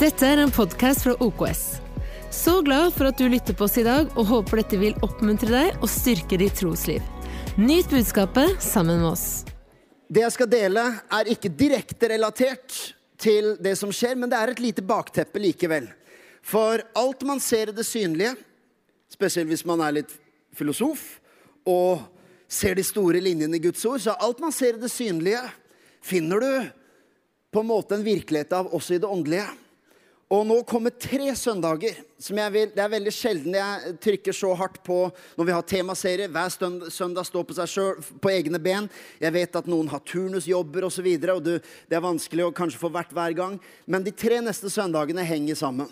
Dette er en podkast fra OKS. Så glad for at du lytter på oss i dag, og håper dette vil oppmuntre deg og styrke ditt trosliv. Nyt budskapet sammen med oss. Det jeg skal dele, er ikke direkte relatert til det som skjer, men det er et lite bakteppe likevel. For alt man ser i det synlige, spesielt hvis man er litt filosof og ser de store linjene i Guds ord, så alt man ser i det synlige, finner du på en måte en virkelighet av også i det åndelige. Og nå kommer tre søndager som jeg vil Det er veldig sjelden jeg trykker så hardt på når vi har temaserie. Hver søndag står på seg selv, på egne ben. Jeg vet at noen har turnusjobber osv., og, så videre, og du, det er vanskelig å kanskje få hvert hver gang. Men de tre neste søndagene henger sammen.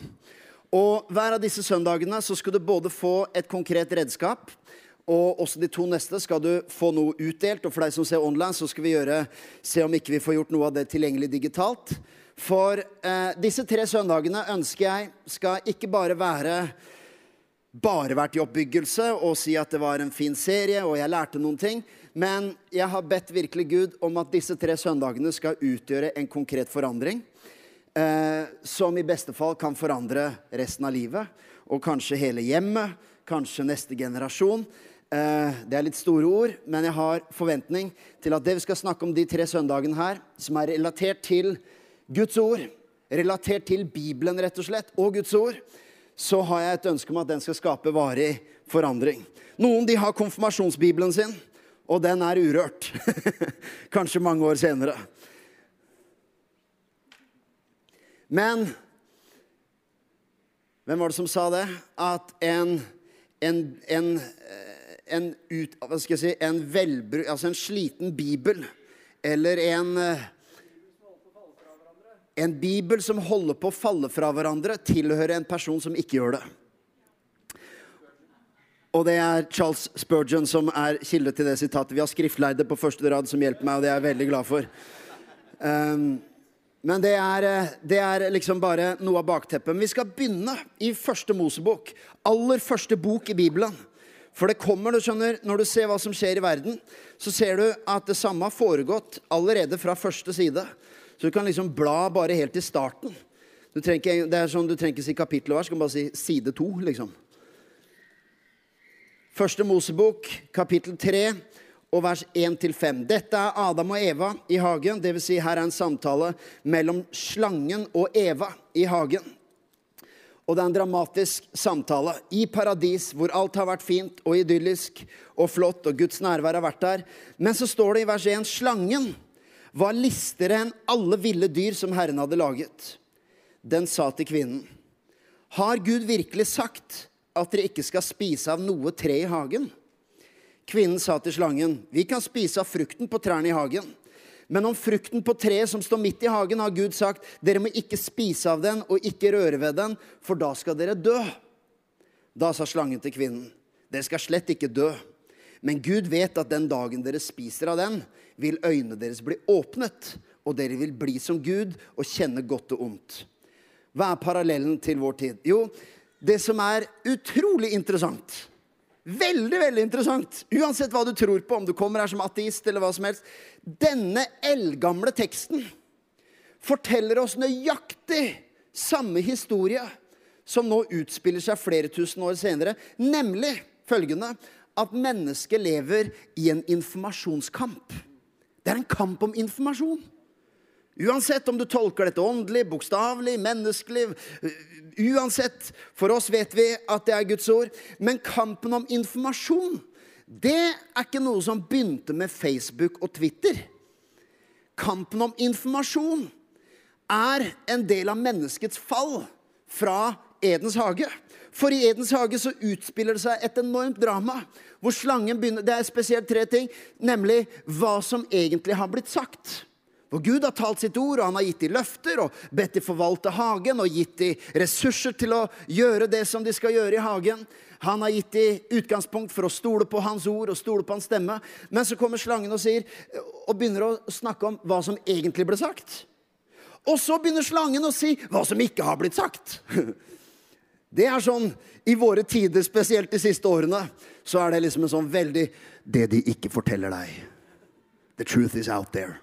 Og hver av disse søndagene så skal du både få et konkret redskap, og også de to neste skal du få noe utdelt. Og for deg som ser online, så skal vi gjøre, se om ikke vi får gjort noe av det tilgjengelig digitalt. For eh, disse tre søndagene ønsker jeg skal ikke bare være bare vært i oppbyggelse og si at det var en fin serie og jeg lærte noen ting. Men jeg har bedt virkelig Gud om at disse tre søndagene skal utgjøre en konkret forandring. Eh, som i beste fall kan forandre resten av livet. Og kanskje hele hjemmet. Kanskje neste generasjon. Eh, det er litt store ord, men jeg har forventning til at det vi skal snakke om de tre søndagene her, som er relatert til Guds ord, relatert til Bibelen rett og slett, og Guds ord, så har jeg et ønske om at den skal skape varig forandring. Noen de har konfirmasjonsbibelen sin, og den er urørt. Kanskje mange år senere. Men hvem var det som sa det? At en, en, en, en, ut, si, en, velbru, altså en sliten bibel eller en en bibel som holder på å falle fra hverandre, tilhører en person som ikke gjør det. Og det er Charles Spurgeon som er kilde til det sitatet. Vi har skriftleide på første rad som hjelper meg, og det er jeg veldig glad for. Um, men det er, det er, liksom bare noe av bakteppet. Men vi skal begynne i første Mosebok. Aller første bok i Bibelen. For det kommer, du skjønner, når du ser hva som skjer i verden, så ser du at det samme har foregått allerede fra første side. Så du kan liksom bla bare helt til starten. Du trenger, det er sånn, du trenger ikke si kapittel og vers, du kan bare si side to, liksom. Første Mosebok, kapittel tre og vers 1-5. Dette er Adam og Eva i hagen. Dvs. Si her er en samtale mellom slangen og Eva i hagen. Og det er en dramatisk samtale i paradis, hvor alt har vært fint og idyllisk og flott, og Guds nærvær har vært der. Men så står det i vers 1 slangen var listigere enn alle ville dyr som Herren hadde laget. Den sa til kvinnen, Har Gud virkelig sagt at dere ikke skal spise av noe tre i hagen? Kvinnen sa til slangen, Vi kan spise av frukten på trærne i hagen. Men om frukten på treet som står midt i hagen, har Gud sagt, dere må ikke spise av den og ikke røre ved den, for da skal dere dø. Da sa slangen til kvinnen, dere skal slett ikke dø. Men Gud vet at den dagen dere spiser av den, vil øynene deres bli åpnet, og dere vil bli som Gud og kjenne godt og ondt. Hva er parallellen til vår tid? Jo, det som er utrolig interessant Veldig, veldig interessant. Uansett hva du tror på, om du kommer her som ateist eller hva som helst. Denne eldgamle teksten forteller oss nøyaktig samme historie som nå utspiller seg flere tusen år senere, nemlig følgende at mennesket lever i en informasjonskamp. Det er en kamp om informasjon. Uansett om du tolker dette åndelig, bokstavelig, menneskelig Uansett. For oss vet vi at det er Guds ord. Men kampen om informasjon, det er ikke noe som begynte med Facebook og Twitter. Kampen om informasjon er en del av menneskets fall fra Edens hage. For i Edens hage så utspiller det seg et enormt drama. Hvor slangen begynner Det er spesielt tre ting. Nemlig hva som egentlig har blitt sagt. For Gud har talt sitt ord, og han har gitt de løfter og bedt de forvalte hagen og gitt de ressurser til å gjøre det som de skal gjøre i hagen. Han har gitt de utgangspunkt for å stole på hans ord og stole på hans stemme. Men så kommer slangen og, sier, og begynner å snakke om hva som egentlig ble sagt. Og så begynner slangen å si hva som ikke har blitt sagt. Det er sånn i våre tider, spesielt de siste årene, så er det liksom en sånn veldig Det de ikke forteller deg. The truth is out there.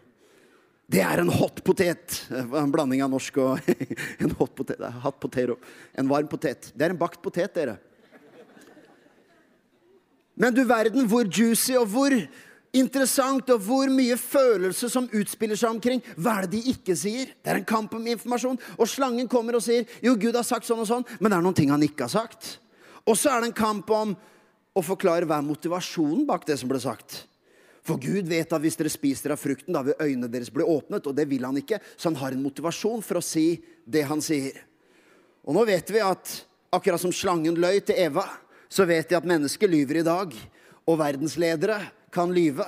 Det er en hot potet. En blanding av norsk og en hot potet. Hot potato. En varm potet. Det er en bakt potet, dere. Men du verden hvor juicy og hvor interessant og hvor mye følelse som utspiller seg omkring. Hva er det de ikke sier? Det er en kamp om informasjon. Og slangen kommer og sier jo, Gud har sagt sånn og sånn, men det er noen ting han ikke har sagt. Og så er det en kamp om å forklare hva er motivasjonen bak det som ble sagt. For Gud vet at hvis dere spiser av frukten, da vil øynene deres bli åpnet. Og det vil han ikke, så han har en motivasjon for å si det han sier. Og nå vet vi at akkurat som slangen løy til Eva, så vet de at mennesker lyver i dag. Og verdensledere kan lyve.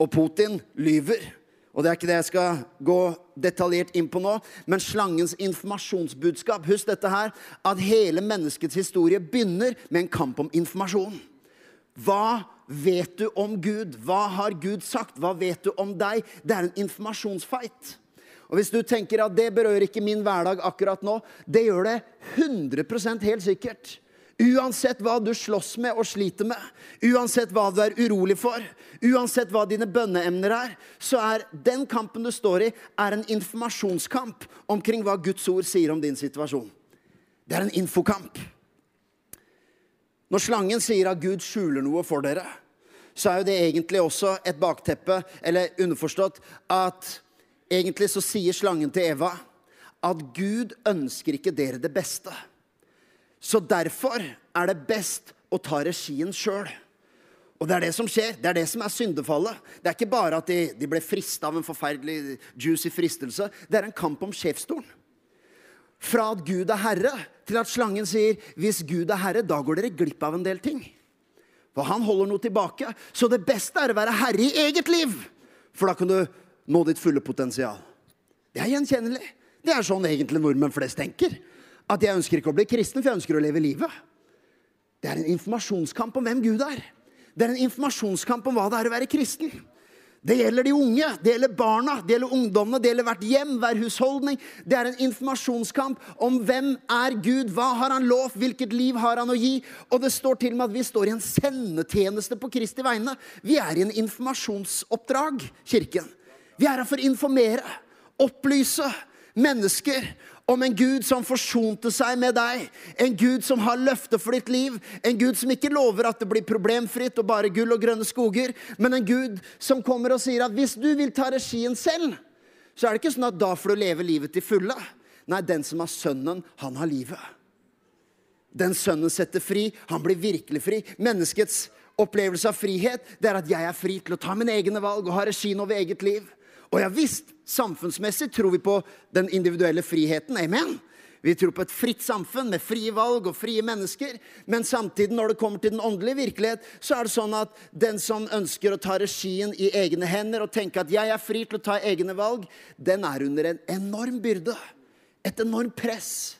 Og Putin lyver. Og det er ikke det jeg skal gå detaljert inn på nå. Men slangens informasjonsbudskap Husk dette her, at hele menneskets historie begynner med en kamp om informasjon. Hva vet du om Gud? Hva har Gud sagt? Hva vet du om deg? Det er en informasjonsfight. Og Hvis du tenker at det berører ikke min hverdag akkurat nå, det gjør det 100% helt sikkert. Uansett hva du slåss med og sliter med, uansett hva du er urolig for, uansett hva dine bønneemner er, så er den kampen du står i, er en informasjonskamp omkring hva Guds ord sier om din situasjon. Det er en infokamp. Når slangen sier at Gud skjuler noe for dere, så er jo det egentlig også et bakteppe, eller underforstått, at egentlig så sier slangen til Eva at Gud ønsker ikke dere det beste. Så derfor er det best å ta regien sjøl. Og det er det som skjer. Det er det som er syndefallet. Det er ikke bare at de, de ble frista av en forferdelig juicy fristelse. Det er en kamp om sjefsstolen. Fra at Gud er herre, til at slangen sier hvis Gud er herre, da går dere glipp av en del ting. For han holder noe tilbake. Så det beste er å være herre i eget liv. For da kan du nå ditt fulle potensial. Det er gjenkjennelig. Det er sånn egentlig nordmenn flest tenker at jeg ønsker ikke å bli kristen, for jeg ønsker å leve livet. Det er en informasjonskamp om hvem Gud er. Det er en informasjonskamp om hva det er å være kristen. Det gjelder de unge, det gjelder barna, det gjelder ungdommene, det gjelder hvert hjem, hver husholdning. Det er en informasjonskamp om hvem er Gud, hva har han lovt, hvilket liv har han å gi. Og det står til og med at vi står i en sendetjeneste på Kristi vegne. Vi er i en informasjonsoppdrag, Kirken. Vi er her for å informere, opplyse mennesker om en Gud som forsonte seg med deg. En Gud som har løfter for ditt liv. En Gud som ikke lover at det blir problemfritt og bare gull og grønne skoger. Men en Gud som kommer og sier at hvis du vil ta regien selv, så er det ikke sånn at da får du leve livet til fulle. Nei, den som har sønnen, han har livet. Den sønnen setter fri. Han blir virkelig fri. Menneskets opplevelse av frihet det er at jeg er fri til å ta mine egne valg og ha regien over eget liv. Og ja visst, samfunnsmessig tror vi på den individuelle friheten. Amen. Vi tror på et fritt samfunn med frie valg og frie mennesker. Men samtidig, når det kommer til den åndelige virkelighet, så er det sånn at den som ønsker å ta regien i egne hender og tenke at jeg er fri til å ta egne valg, den er under en enorm byrde. Et enormt press.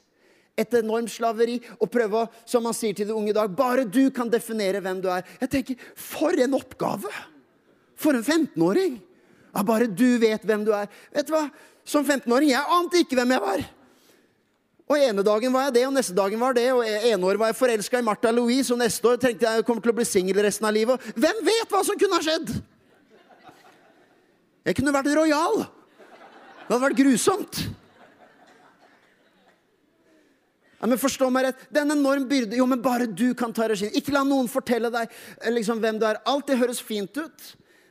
Et enormt slaveri. Og prøve å, som man sier til de unge i dag, bare du kan definere hvem du er. Jeg tenker, For en oppgave! For en 15-åring! Ja, bare du vet hvem du er. Vet du hva? Som 15-åring jeg ante ikke hvem jeg var. Og ene dagen var jeg det, og neste dagen var det. Og ene år var jeg forelska i Martha Louise, og neste år tenkte jeg jeg kommer til å bli singel resten av livet. Hvem vet hva som kunne ha skjedd? Jeg kunne vært rojal. Det hadde vært grusomt. Ja, men forstå meg rett, Det er en enorm byrde. Jo, men bare du kan ta regien. Ikke la noen fortelle deg liksom, hvem du er. Alt det høres fint ut.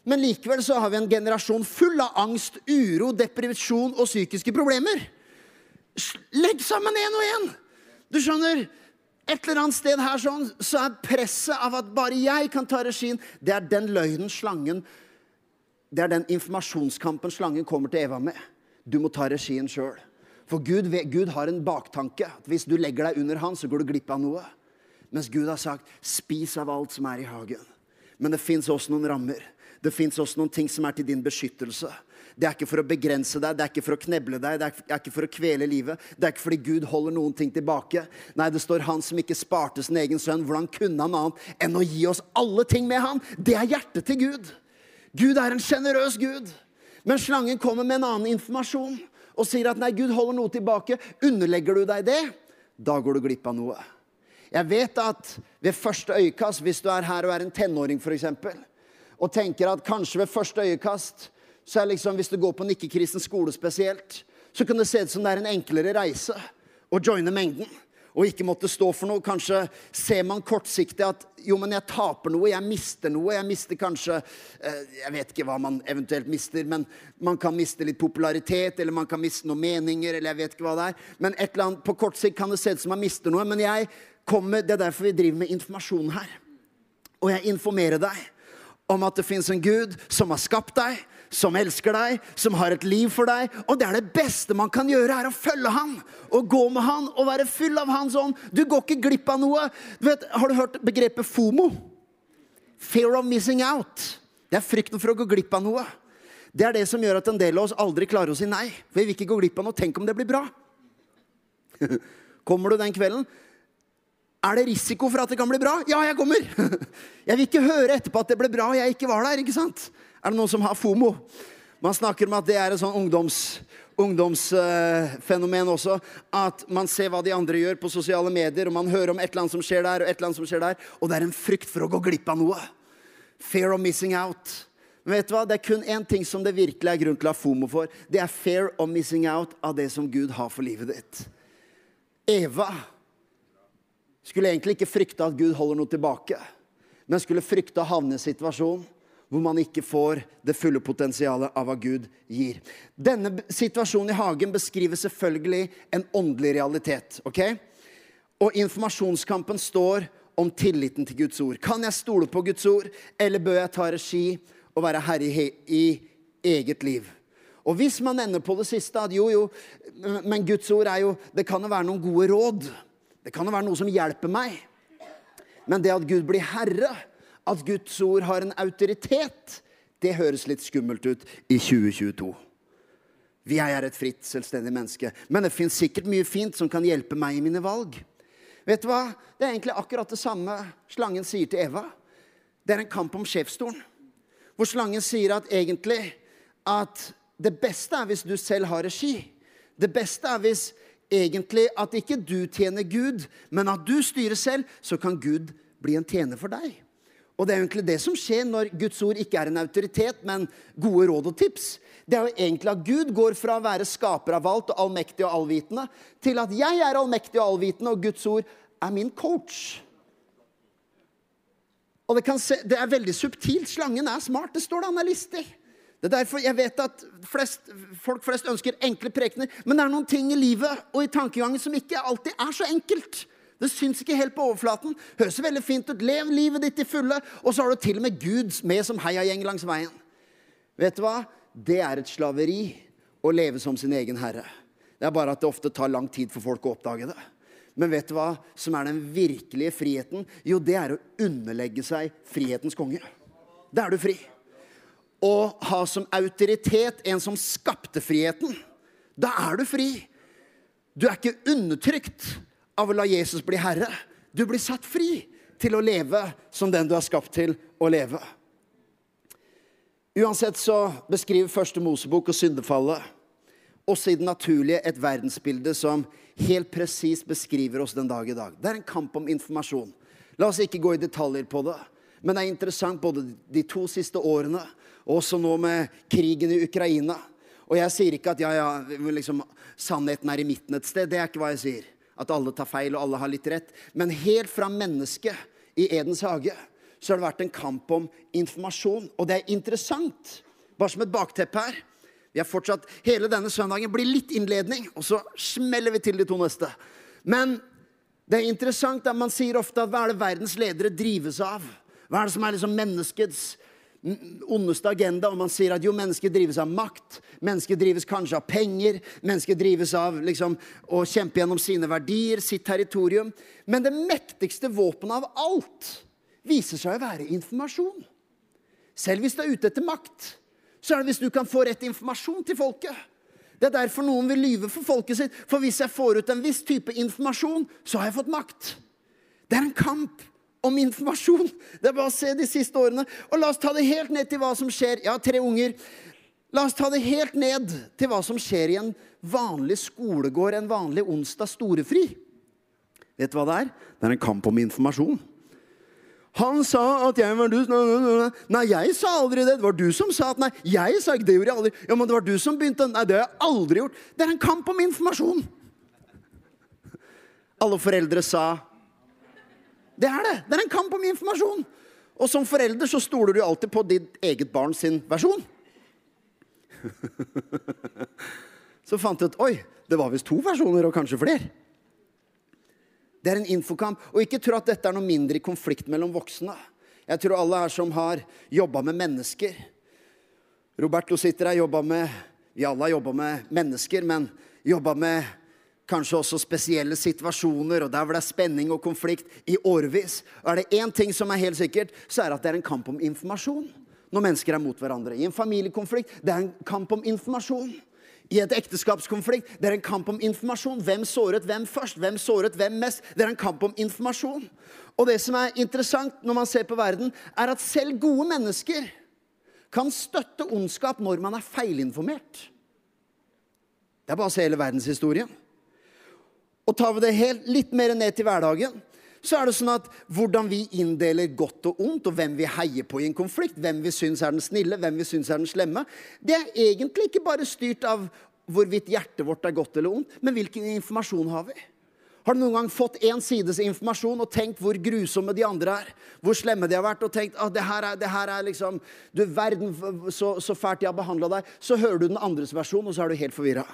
Men likevel så har vi en generasjon full av angst, uro, depresjon og psykiske problemer. Legg sammen én og én! Du skjønner, et eller annet sted her sånn, så er presset av at bare jeg kan ta regien, det er den løgnen slangen Det er den informasjonskampen slangen kommer til Eva med. Du må ta regien sjøl. For Gud, Gud, har en baktanke. at Hvis du legger deg under han, så går du glipp av noe. Mens Gud har sagt 'spis av alt som er i hagen'. Men det fins også noen rammer. Det fins også noen ting som er til din beskyttelse. Det er ikke for å begrense deg, det er ikke for å kneble deg, det er ikke for å kvele livet. Det er ikke fordi Gud holder noen ting tilbake. Nei, det står han som ikke sparte sin egen sønn. Hvordan kunne han annet enn å gi oss alle ting med han? Det er hjertet til Gud. Gud er en sjenerøs Gud. Men slangen kommer med en annen informasjon og sier at nei, Gud holder noe tilbake. Underlegger du deg det, da går du glipp av noe. Jeg vet at ved første øyekast, hvis du er her og er en tenåring f.eks., og tenker at kanskje ved første øyekast så er liksom, hvis du går på en ikke-kristen skole spesielt, så kan det se ut som det er en enklere reise å joine mengden og ikke måtte stå for noe. Kanskje ser man kortsiktig at jo, men jeg taper noe, jeg mister noe. Jeg mister kanskje eh, Jeg vet ikke hva man eventuelt mister, men man kan miste litt popularitet, eller man kan miste noen meninger, eller jeg vet ikke hva det er. Men et eller annet, på kort sikt kan det se ut som man mister noe. Men jeg kommer, det er derfor vi driver med informasjon her. Og jeg informerer deg om at det fins en Gud som har skapt deg, som elsker deg, som har et liv for deg. Og det er det beste man kan gjøre, er å følge han og gå med han og være full av hans ånd. Du går ikke glipp av noe. Du vet, har du hørt begrepet FOMO? Fear of missing out. Det er frykten for å gå glipp av noe. Det er det som gjør at en del av oss aldri klarer å si nei. For vi vil ikke gå glipp av noe. Tenk om det blir bra. Kommer du den kvelden? Er det risiko for at det kan bli bra? Ja, jeg kommer! Jeg vil ikke høre etterpå at det ble bra og jeg ikke var der. ikke sant? Er det noen som har FOMO? Man snakker om at det er et sånn ungdoms, ungdomsfenomen uh, også. At man ser hva de andre gjør på sosiale medier, og man hører om et eller annet som skjer der, og et eller annet som skjer der, og det er en frykt for å gå glipp av noe. Fear of missing out. Men vet du hva? Det er kun én ting som det virkelig er grunn til å ha FOMO for. Det er fear of missing out av det som Gud har for livet ditt. Eva skulle egentlig ikke frykte at Gud holder noe tilbake, men skulle frykte å havne i en situasjon hvor man ikke får det fulle potensialet av hva Gud gir. Denne situasjonen i hagen beskriver selvfølgelig en åndelig realitet. ok? Og informasjonskampen står om tilliten til Guds ord. Kan jeg stole på Guds ord, eller bør jeg ta regi og være herre i, eget liv? Og hvis man ender på det siste at jo, jo, men Guds ord er jo Det kan jo være noen gode råd. Det kan jo være noe som hjelper meg. Men det at Gud blir herre, at Guds ord har en autoritet, det høres litt skummelt ut i 2022. Vi er et fritt, selvstendig menneske. Men det fins sikkert mye fint som kan hjelpe meg i mine valg. Vet du hva? Det er egentlig akkurat det samme slangen sier til Eva. Det er en kamp om sjefsstolen. Hvor slangen sier at egentlig at det beste er hvis du selv har regi. Det beste er hvis egentlig at ikke du tjener Gud, men at du styrer selv, så kan Gud bli en tjener for deg. Og det er egentlig det som skjer når Guds ord ikke er en autoritet, men gode råd og tips. Det er jo egentlig at Gud går fra å være skaper av alt og allmektig og allvitende, til at jeg er allmektig og allvitende, og Guds ord er min coach. Og det, se, det er veldig subtilt. Slangen er smart. Det står det han er listig. Det er derfor jeg vet at flest, folk flest ønsker enkle prekener. Men det er noen ting i livet og i tankegangen som ikke alltid er så enkelt. Det syns ikke helt på overflaten. Høres veldig fint ut. Lev livet ditt i fulle. Og så har du til og med Gud med som heiagjeng langs veien. Vet du hva? Det er et slaveri å leve som sin egen herre. Det er bare at det ofte tar lang tid for folk å oppdage det. Men vet du hva som er den virkelige friheten? Jo, det er å underlegge seg frihetens konge. Da er du fri. Å ha som autoritet en som skapte friheten. Da er du fri. Du er ikke undertrykt av å la Jesus bli herre. Du blir satt fri til å leve som den du er skapt til å leve. Uansett så beskriver første Mosebok og syndefallet også i det naturlige et verdensbilde som helt presist beskriver oss den dag i dag. Det er en kamp om informasjon. La oss ikke gå i detaljer på det. Men det er interessant både de to siste årene også nå med krigen i Ukraina. Og jeg sier ikke at ja, ja, liksom, sannheten er i midten et sted. Det er ikke hva jeg sier at alle tar feil og alle har litt rett. Men helt fra mennesket i Edens hage så har det vært en kamp om informasjon. Og det er interessant, bare som et bakteppe her. Vi har fortsatt, Hele denne søndagen blir litt innledning, og så smeller vi til de to neste. Men det er interessant at man sier ofte at hva er det verdens ledere drives av? Hva er det som er liksom menneskets ondeste agenda, og man sier at jo, mennesket drives av makt, mennesket drives kanskje av penger, mennesket drives av liksom, å kjempe gjennom sine verdier, sitt territorium. Men det mektigste våpenet av alt viser seg å være informasjon. Selv hvis du er ute etter makt, så er det hvis du kan få rett informasjon til folket. Det er derfor noen vil lyve for folket sitt. For hvis jeg får ut en viss type informasjon, så har jeg fått makt. Det er en kamp om informasjon. Det er bare å se de siste årene. Og la oss ta det helt ned til hva som skjer. Jeg har tre unger. La oss ta det helt ned til hva som skjer i en vanlig skolegård en vanlig onsdag storefri. Vet du hva det er? Det er en kamp om informasjon. Han sa at jeg var dus. Nei, jeg sa aldri det. Det var du som sa at nei. Jeg sa ikke det. gjorde jeg aldri. Ja, men det var du som begynte. Nei, det har jeg aldri gjort. Det er en kamp om informasjon. Alle foreldre sa Det er det. Det er en kamp om informasjon. Og som forelder så stoler du alltid på ditt eget barn sin versjon. så fant jeg ut Oi, det var visst to versjoner, og kanskje flere. Det er en infokamp. Og ikke tro at dette er noe mindre i konflikt mellom voksne. Jeg tror alle her som har jobba med mennesker Roberto sitter her, jobba med Vi alle har jobba med mennesker, men jobba med kanskje også spesielle situasjoner, og der hvor det er spenning og konflikt i årevis. Er det én ting som er helt sikkert, så er det at det er en kamp om informasjon. Når mennesker er mot hverandre. I en familiekonflikt det er en kamp om informasjon i et ekteskapskonflikt. Det er en kamp om informasjon. Hvem såret hvem først? Hvem såret hvem mest? Det er en kamp om informasjon. Og det som er interessant når man ser på verden, er at selv gode mennesker kan støtte ondskap når man er feilinformert. Det er bare å se hele verdenshistorien. Og tar vi det helt, litt mer ned til hverdagen, så er det sånn at hvordan vi inndeler godt og ondt, og hvem vi heier på i en konflikt, hvem vi syns er den snille, hvem vi syns er den slemme, det er egentlig ikke bare styrt av hvorvidt hjertet vårt er godt eller ondt, men hvilken informasjon har vi? Har du noen gang fått én sides informasjon og tenkt hvor grusomme de andre er? Hvor slemme de har vært, og tenkt at ah, det, her er, liksom Du verden, så, så fælt de har behandla deg. Så hører du den andres versjon, og så er du helt forvirra.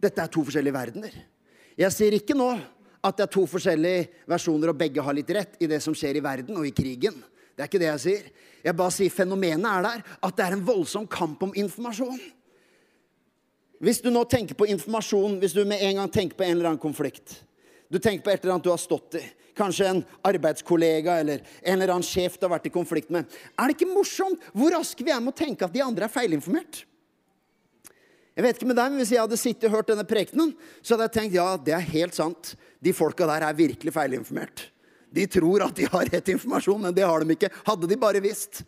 Dette er to forskjellige verdener. Jeg sier ikke nå at det er to forskjellige versjoner, og begge har litt rett i det som skjer i verden og i krigen. Det er ikke det jeg sier. Jeg bare sier fenomenet er der. At det er en voldsom kamp om informasjon. Hvis du nå tenker på informasjon, hvis du med en gang tenker på en eller annen konflikt Du tenker på et eller annet du har stått i. Kanskje en arbeidskollega eller en eller annen sjef du har vært i konflikt med. Er det ikke morsomt hvor raske vi er med å tenke at de andre er feilinformert? Jeg vet ikke med deg, men Hvis jeg hadde sittet og hørt denne prekenen, så hadde jeg tenkt ja, det er helt sant. De folka der er virkelig feilinformert. De tror at de har rett informasjon, men det har de ikke. Hadde de bare visst.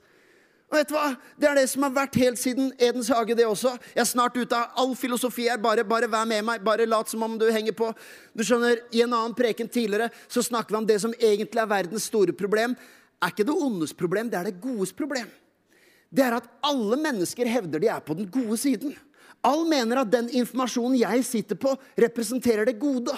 Og vet du hva? Det er det som har vært helt siden Edens hage, det også. Jeg er snart ute av all filosofi her. Bare, bare vær med meg. Bare lat som om du henger på. Du skjønner, I en annen preken tidligere så snakker vi om det som egentlig er verdens store problem. Er ikke det ondes problem, det er det godes problem. Det er at alle mennesker hevder de er på den gode siden. All mener at den informasjonen jeg sitter på, representerer det gode.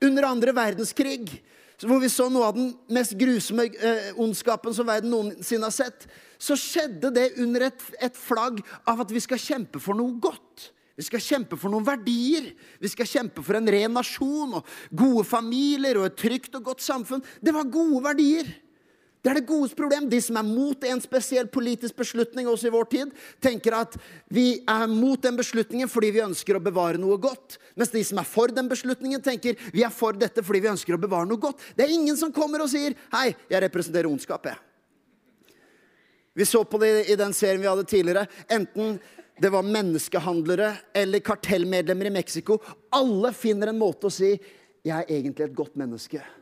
Under andre verdenskrig, hvor vi så noe av den mest grusomme eh, ondskapen som verden noensinne har sett, så skjedde det under et, et flagg av at vi skal kjempe for noe godt. Vi skal kjempe for noen verdier. Vi skal kjempe for en ren nasjon og gode familier og et trygt og godt samfunn. Det var gode verdier. Det er det godes problem. De som er mot en spesiell politisk beslutning også i vår tid, tenker at vi er mot den beslutningen fordi vi ønsker å bevare noe godt. Mens de som er for den beslutningen, tenker vi er for dette fordi vi ønsker å bevare noe godt. Det er ingen som kommer og sier 'Hei, jeg representerer ondskap', jeg. Vi så på det i den serien vi hadde tidligere. Enten det var menneskehandlere eller kartellmedlemmer i Mexico. Alle finner en måte å si 'Jeg er egentlig et godt menneske'.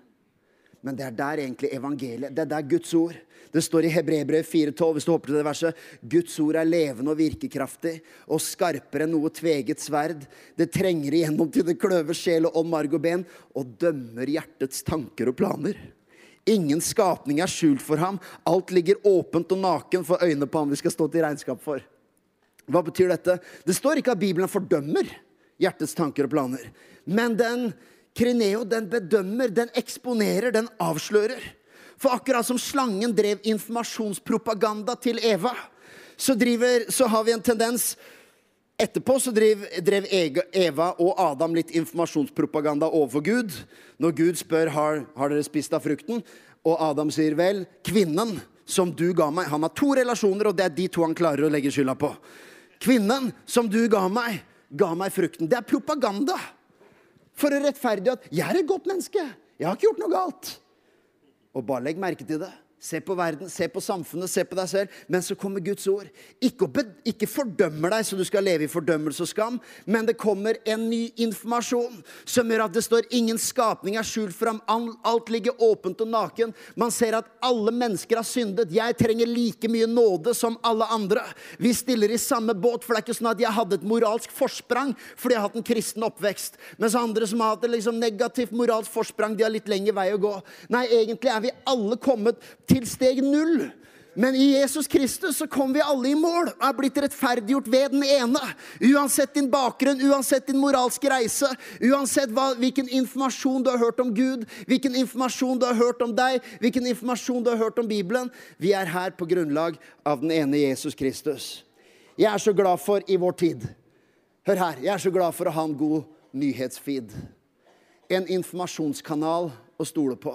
Men det er der egentlig evangeliet Det er der Guds ord Det står i Hebrebrev 4,12, hvis du hopper til det verset. Guds ord er levende og virkekraftig og skarpere enn noe tveget sverd. Det trenger igjennom til det kløver sjel og ånd, marg og ben, og dømmer hjertets tanker og planer. Ingen skapning er skjult for ham. Alt ligger åpent og naken for øynene på ham vi skal stå til regnskap for. Hva betyr dette? Det står ikke at Bibelen fordømmer hjertets tanker og planer. Men den Krineo den bedømmer, den eksponerer, den avslører. For akkurat som slangen drev informasjonspropaganda til Eva, så, driver, så har vi en tendens Etterpå så drev, drev, Eva og Adam litt informasjonspropaganda overfor Gud. Når Gud spør har, har dere spist av frukten, og Adam sier vel, kvinnen som du ga meg Han har to relasjoner, og det er de to han klarer å legge skylda på. Kvinnen som du ga meg, ga meg frukten. Det er propaganda for å rettferdiggjøre at 'jeg er et godt menneske'. Jeg har ikke gjort noe galt. Og bare legg merke til det. Se på verden, se på samfunnet, se på deg selv. Men så kommer Guds ord. Ikke, ikke fordømmer deg så du skal leve i fordømmelse og skam, men det kommer en ny informasjon som gjør at det står ingen skapning er skjult fram. Alt ligger åpent og naken. Man ser at alle mennesker har syndet. Jeg trenger like mye nåde som alle andre. Vi stiller i samme båt, for det er ikke sånn at jeg hadde et moralsk forsprang fordi jeg har hatt en kristen oppvekst. Mens andre som har hatt et liksom negativt moralsk forsprang, de har litt lengre vei å gå. Nei, egentlig er vi alle kommet til steg null. Men i Jesus Kristus så kom vi alle i mål og er blitt rettferdiggjort ved den ene. Uansett din bakgrunn, uansett din moralske reise, uansett hva, hvilken informasjon du har hørt om Gud, hvilken informasjon du har hørt om deg, hvilken informasjon du har hørt om Bibelen. Vi er her på grunnlag av den ene Jesus Kristus. Jeg er så glad for i vår tid Hør her. Jeg er så glad for å ha en god nyhetsfeed. En informasjonskanal å stole på.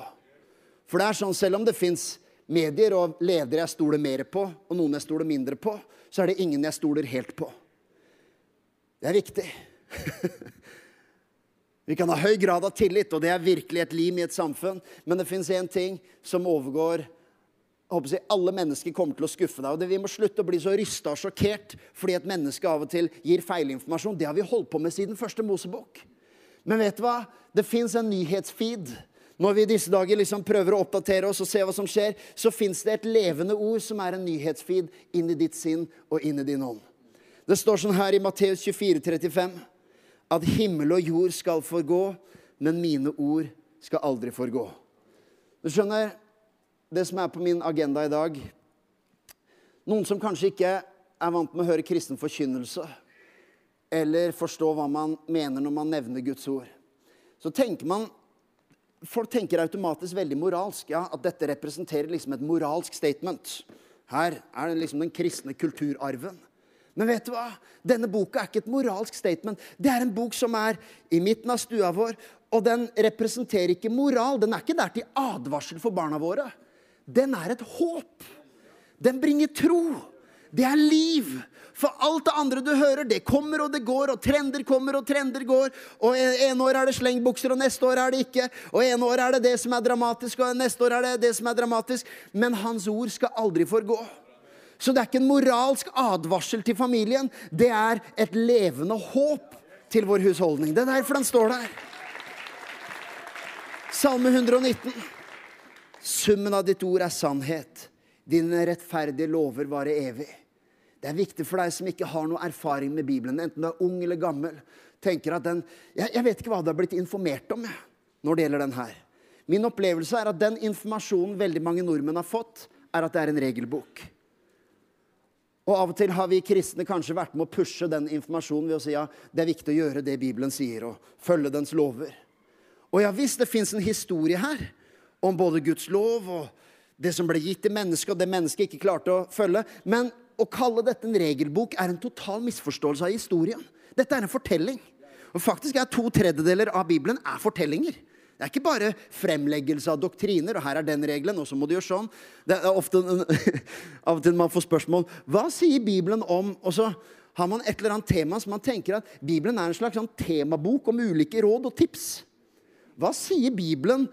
For det er sånn, selv om det fins medier og ledere jeg stoler mer på, og noen jeg stoler mindre på, så er det ingen jeg stoler helt på. Det er viktig. Vi kan ha høy grad av tillit, og det er virkelig et lim i et samfunn. Men det fins én ting som overgår jeg, Alle mennesker kommer til å skuffe deg. og det, Vi må slutte å bli så rysta og sjokkert fordi et menneske av og til gir feilinformasjon. Det har vi holdt på med siden første Mosebok. Men vet du hva? Det fins en nyhetsfeed når vi i disse dager liksom prøver å oppdatere oss og se hva som skjer, så fins det et levende ord som er en nyhetsfeed inn i ditt sinn og inn i din ånd. Det står sånn her i Matteus 24, 35, at himmel og jord skal forgå, men mine ord skal aldri forgå. Du skjønner, det som er på min agenda i dag Noen som kanskje ikke er vant med å høre kristen forkynnelse, eller forstå hva man mener når man nevner Guds ord, så tenker man Folk tenker automatisk veldig moralsk. ja, At dette representerer liksom et moralsk statement. Her er det liksom den kristne kulturarven. Men vet du hva? Denne boka er ikke et moralsk statement. Det er en bok som er i midten av stua vår, og den representerer ikke moral. Den er ikke der til advarsel for barna våre. Den er et håp. Den bringer tro. Det er liv. For alt det andre du hører, det kommer og det går, og trender kommer og trender går. Og en år er det slengbukser, og neste år er det ikke. Og en år er det det som er dramatisk, og neste år er det det som er dramatisk. Men hans ord skal aldri forgå. Så det er ikke en moralsk advarsel til familien. Det er et levende håp til vår husholdning. Det er derfor den står der. Salme 119. Summen av ditt ord er sannhet. Dine rettferdige lover varer evig. Det er viktig for deg som ikke har noe erfaring med Bibelen, enten du er ung eller gammel. tenker at den, jeg, jeg vet ikke hva det har blitt informert om jeg, når det gjelder den her. Min opplevelse er at den informasjonen veldig mange nordmenn har fått, er at det er en regelbok. Og Av og til har vi kristne kanskje vært med å pushe den informasjonen ved å si ja, det er viktig å gjøre det Bibelen sier, og følge dens lover. Og ja visst, det fins en historie her om både Guds lov og det som ble gitt til mennesket, og det mennesket ikke klarte å følge. Men å kalle dette en regelbok er en total misforståelse av historien. Dette er en fortelling. Og faktisk er To tredjedeler av Bibelen er fortellinger. Det er ikke bare fremleggelse av doktriner. og her er den regelen, og så må du gjøre sånn. Det er ofte Av og til man får spørsmål hva sier Bibelen om Og så har man et eller annet tema som man tenker at Bibelen er en slags sånn temabok om ulike råd og tips. Hva sier Bibelen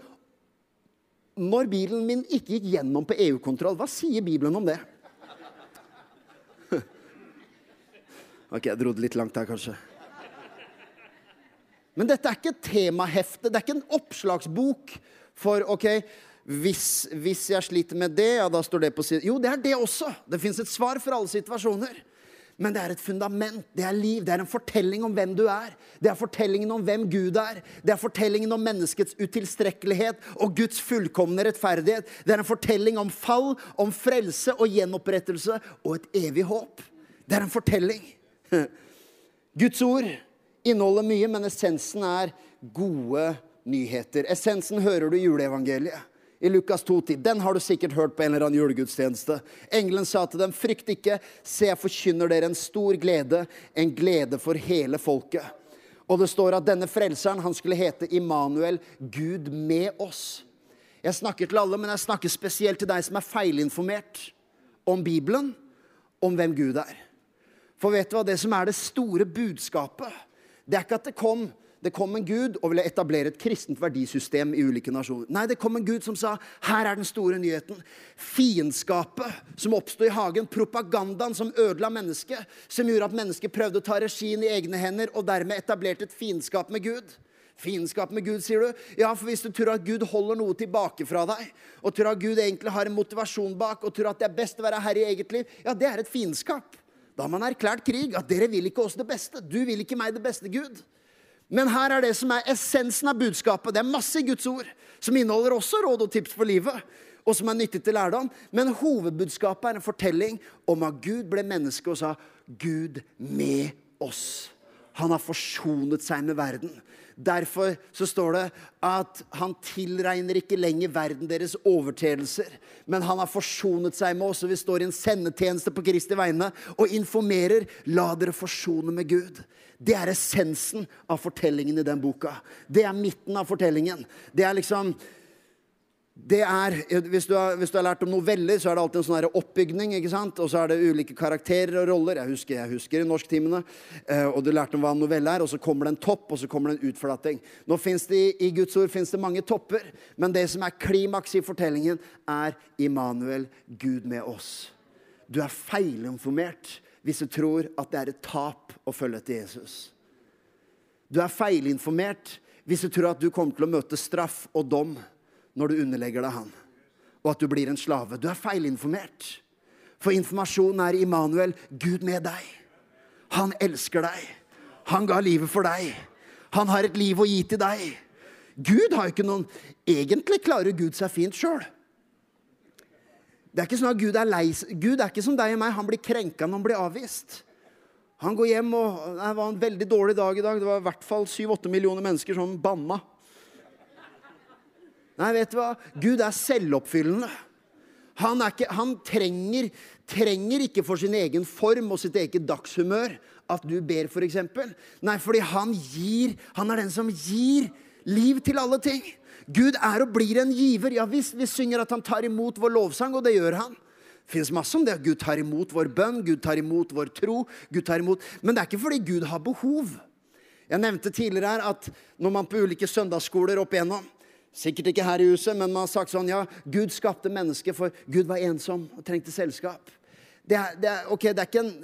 når bilen min ikke gikk gjennom på EU-kontroll? Hva sier Bibelen om det? Ok, jeg dro det litt langt her, kanskje. Men dette er ikke et temahefte. Det er ikke en oppslagsbok for ok, hvis, hvis jeg sliter med det, ja, da står det på siden Jo, det er det også. Det fins et svar for alle situasjoner. Men det er et fundament, det er liv, det er en fortelling om hvem du er. Det er fortellingen om hvem Gud er. Det er fortellingen om menneskets utilstrekkelighet og Guds fullkomne rettferdighet. Det er en fortelling om fall, om frelse og gjenopprettelse og et evig håp. Det er en fortelling. Guds ord inneholder mye, men essensen er gode nyheter. Essensen hører du i juleevangeliet. I Lukas 2,10. Den har du sikkert hørt på en eller annen julegudstjeneste. Engelen sa til dem, 'Frykt ikke, se, jeg forkynner dere en stor glede, en glede for hele folket.' Og det står at denne frelseren han skulle hete Immanuel, Gud med oss. Jeg snakker til alle, men jeg snakker spesielt til deg som er feilinformert om Bibelen, om hvem Gud er. For vet du hva, det som er det store budskapet, det er ikke at det kom det kom en gud og ville etablere et kristent verdisystem i ulike nasjoner. Nei, det kom en gud som sa her er den store nyheten. Fiendskapet som oppsto i hagen, propagandaen som ødela mennesket, som gjorde at mennesket prøvde å ta regien i egne hender og dermed etablerte et fiendskap med Gud. Fiendskap med Gud, sier du? Ja, for hvis du tror at Gud holder noe tilbake fra deg, og tror at Gud egentlig har en motivasjon bak, og tror at det er best å være herre i eget liv, ja, det er et fiendskap. Da har man erklært krig. At dere vil ikke oss det beste. Du vil ikke meg det beste, Gud. Men her er det som er essensen av budskapet. Det er masse Guds ord som inneholder også råd og tips for livet, og som er nyttig til lærdom. Men hovedbudskapet er en fortelling om at Gud ble menneske og sa 'Gud med oss'. Han har forsonet seg med verden. Derfor så står det at han tilregner ikke lenger verden deres overtredelser, men han har forsonet seg med oss. Og vi står i en sendetjeneste på Kristi vegne og informerer 'La dere forsone med Gud'. Det er essensen av fortellingen i den boka. Det er midten av fortellingen. Det er liksom det er, hvis du, har, hvis du, har, lært om noveller, så er det alltid en sånn oppbygning. ikke sant? Og så er det ulike karakterer og roller. Jeg husker, jeg husker i norsktimene. Eh, og du lærte om hva en novelle er, og så kommer det en topp, og så kommer det en utflating. Nå finnes det I Guds ord finnes det mange topper, men det som er klimaks i fortellingen, er Immanuel, Gud med oss. Du er feilinformert hvis du tror at det er et tap å følge etter Jesus. Du er feilinformert hvis du tror at du kommer til å møte straff og dom når du underlegger deg han, og at du blir en slave. Du er feilinformert. For informasjonen er Immanuel, Gud med deg. Han elsker deg. Han ga livet for deg. Han har et liv å gi til deg. Gud har jo ikke noen Egentlig klarer Gud seg fint sjøl. Det er ikke sånn at Gud er lei Gud er ikke som deg og meg. Han blir krenka når han blir avvist. Han går hjem, og Det var en veldig dårlig dag i dag. Det var i hvert fall 7-8 millioner mennesker som banna. Nei, vet du hva? Gud er selvoppfyllende. Han, er ikke, han trenger, trenger, ikke for sin egen form og sitt eget dagshumør at du ber, f.eks. For eksempel. Nei, fordi han gir. Han er den som gir liv til alle ting. Gud er og blir en giver. Ja visst, vi synger at han tar imot vår lovsang, og det gjør han. Det fins masse om det. Gud tar imot vår bønn, Gud tar imot vår tro. Gud tar imot. Men det er ikke fordi Gud har behov. Jeg nevnte tidligere her at når man på ulike søndagsskoler opp igjennom Sikkert ikke her i huset, men man har sagt sånn Ja, Gud skapte mennesket, for Gud var ensom og trengte selskap. Det er, det er, okay, det er, ikke, en,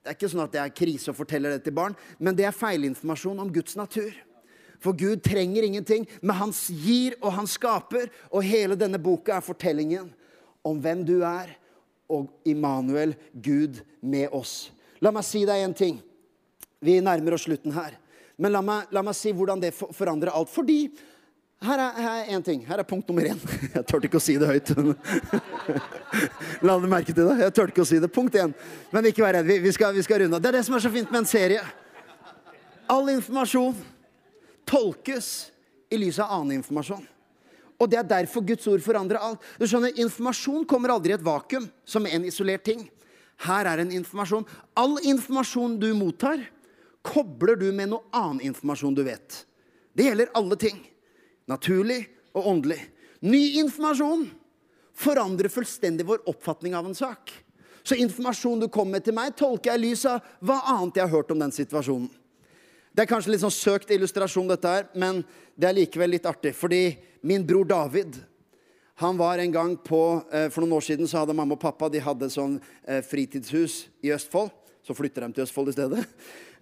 det er ikke sånn at det er krise å fortelle det til barn, men det er feilinformasjon om Guds natur. For Gud trenger ingenting, men han gir og han skaper. Og hele denne boka er fortellingen om hvem du er, og Immanuel, Gud med oss. La meg si deg en ting. Vi nærmer oss slutten her. Men la meg, la meg si hvordan det forandrer alt. Fordi her er én ting. Her er punkt nummer én. Jeg turte ikke å si det høyt. La dere merke til det? Jeg turte ikke å si det. Punkt én. Men ikke vær redd. Vi, skal, vi skal runde av. Det er det som er så fint med en serie. All informasjon tolkes i lys av annen informasjon. Og det er derfor Guds ord forandrer alt. Du skjønner, Informasjon kommer aldri i et vakuum som en isolert ting. Her er en informasjon. All informasjon du mottar, kobler du med noe annen informasjon du vet. Det gjelder alle ting naturlig og åndelig. Ny informasjon forandrer fullstendig vår oppfatning av en sak. Så informasjon du kommer med til meg, tolker jeg i lys av hva annet jeg har hørt om den situasjonen. Det er kanskje litt sånn søkt illustrasjon, dette her, men det er likevel litt artig. Fordi min bror David han var en gang på, eh, For noen år siden så hadde mamma og pappa de hadde sånn eh, fritidshus i Østfold. Så flytter de til Østfold i stedet.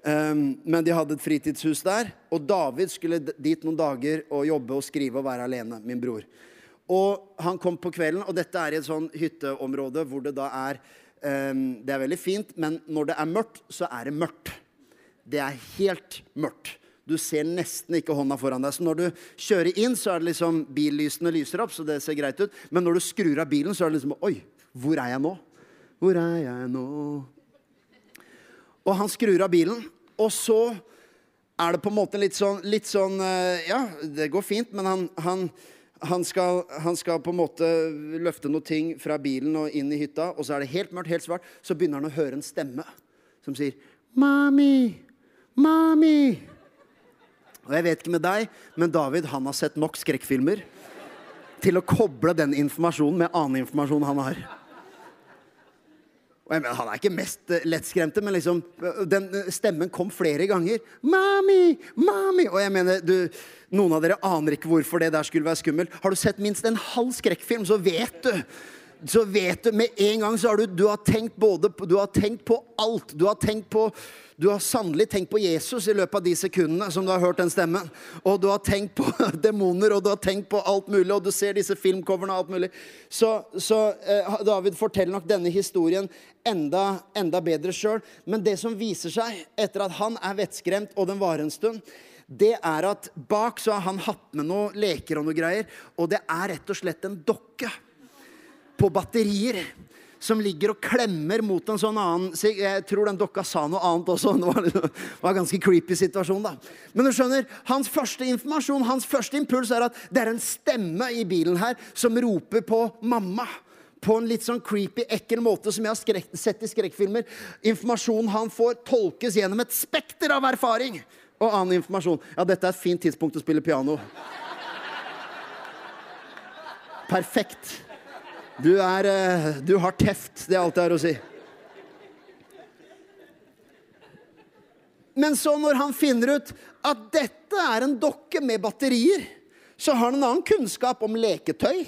Um, men de hadde et fritidshus der, og David skulle dit noen dager og jobbe og skrive og være alene. min bror. Og han kom på kvelden, og dette er i et sånn hytteområde hvor det da er um, Det er veldig fint, men når det er mørkt, så er det mørkt. Det er helt mørkt. Du ser nesten ikke hånda foran deg. Så når du kjører inn, så er det liksom billysene lyser opp, så det ser greit ut. Men når du skrur av bilen, så er det liksom Oi, hvor er jeg nå? Hvor er jeg nå? Og han skrur av bilen, og så er det på en måte litt sånn, litt sånn eh, Ja, det går fint, men han, han, han, skal, han, skal, på en måte løfte noe ting fra bilen og inn i hytta, og så er det helt mørkt, helt svart. Så begynner han å høre en stemme som sier 'Mami! Mami!' Og jeg vet ikke med deg, men David han har sett nok skrekkfilmer til å koble den informasjonen med annen informasjon han har. Og jeg mener, Han er ikke mest eh, lettskremte, men liksom, eh, den eh, stemmen kom flere ganger. 'Mami! Mami!' Og jeg mener, du, Noen av dere aner ikke hvorfor det der skulle være skummelt. Har du sett minst en halv skrekkfilm, så vet du så vet du med en gang så har du, du har tenkt både på, Du har tenkt på alt. Du har tenkt på du har sannelig tenkt på Jesus i løpet av de sekundene som du har hørt den stemmen. Og du har tenkt på demoner, og du har tenkt på alt mulig, og du ser disse filmcoverne alt mulig. Så, så eh, David forteller nok denne historien enda, enda bedre sjøl. Men det som viser seg etter at han er vettskremt, og den varer en stund, det er at bak så har han hatt med noen leker og noe greier. Og det er rett og slett en dokke på batterier som ligger og klemmer mot en sånn annen Jeg tror den dokka sa noe annet også. Det var, det var en ganske creepy situasjon, da. Men du skjønner, hans første informasjon, hans første impuls er at det er en stemme i bilen her som roper på mamma. På en litt sånn creepy, ekkel måte som jeg har skrek, sett i skrekkfilmer. Informasjonen han får, tolkes gjennom et spekter av erfaring og annen informasjon. Ja, dette er et fint tidspunkt å spille piano. Perfekt. Du, er, eh, du har teft. Det er alt jeg har å si. Men så, når han finner ut at dette er en dokke med batterier, så har han en annen kunnskap om leketøy,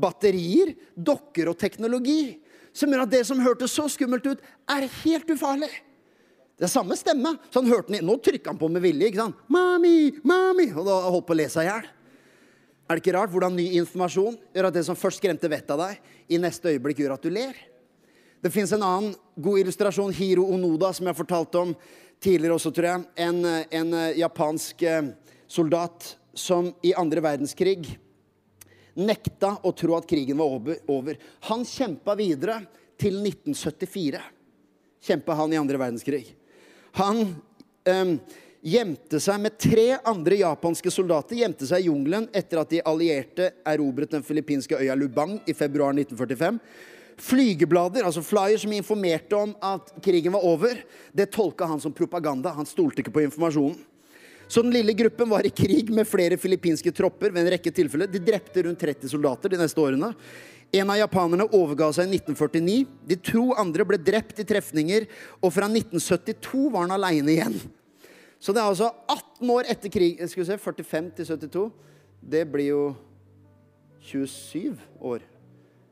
batterier, dokker og teknologi. Som gjør at det som hørtes så skummelt ut, er helt ufarlig. Det er samme stemme. Så han hørte den, Nå trykka han på med vilje. ikke sant? Mami, mami, Og da holdt på å le seg i hjel. Er det ikke rart hvordan ny informasjon gjør at det som først skremte vettet av deg, i neste øyeblikk gjør at du ler? Det fins en annen god illustrasjon, Hiro Onoda, som jeg har fortalt om tidligere også, tror jeg. En, en eh, japansk eh, soldat som i andre verdenskrig nekta å tro at krigen var over. Han kjempa videre til 1974. Kjempa han i andre verdenskrig. Han um, gjemte seg med tre andre japanske soldater gjemte seg i jungelen etter at de allierte erobret den filippinske øya Lubang i februar 1945. Flygeblader, altså flyer som informerte om at krigen var over, det tolka han som propaganda. Han stolte ikke på informasjonen. Så den lille gruppen var i krig med flere filippinske tropper ved en rekke tilfeller. De drepte rundt 30 soldater de neste årene. En av japanerne overga seg i 1949. De to andre ble drept i trefninger, og fra 1972 var han aleine igjen. Så det er altså 18 år etter krig Skal vi se, 45 til 72. Det blir jo 27 år.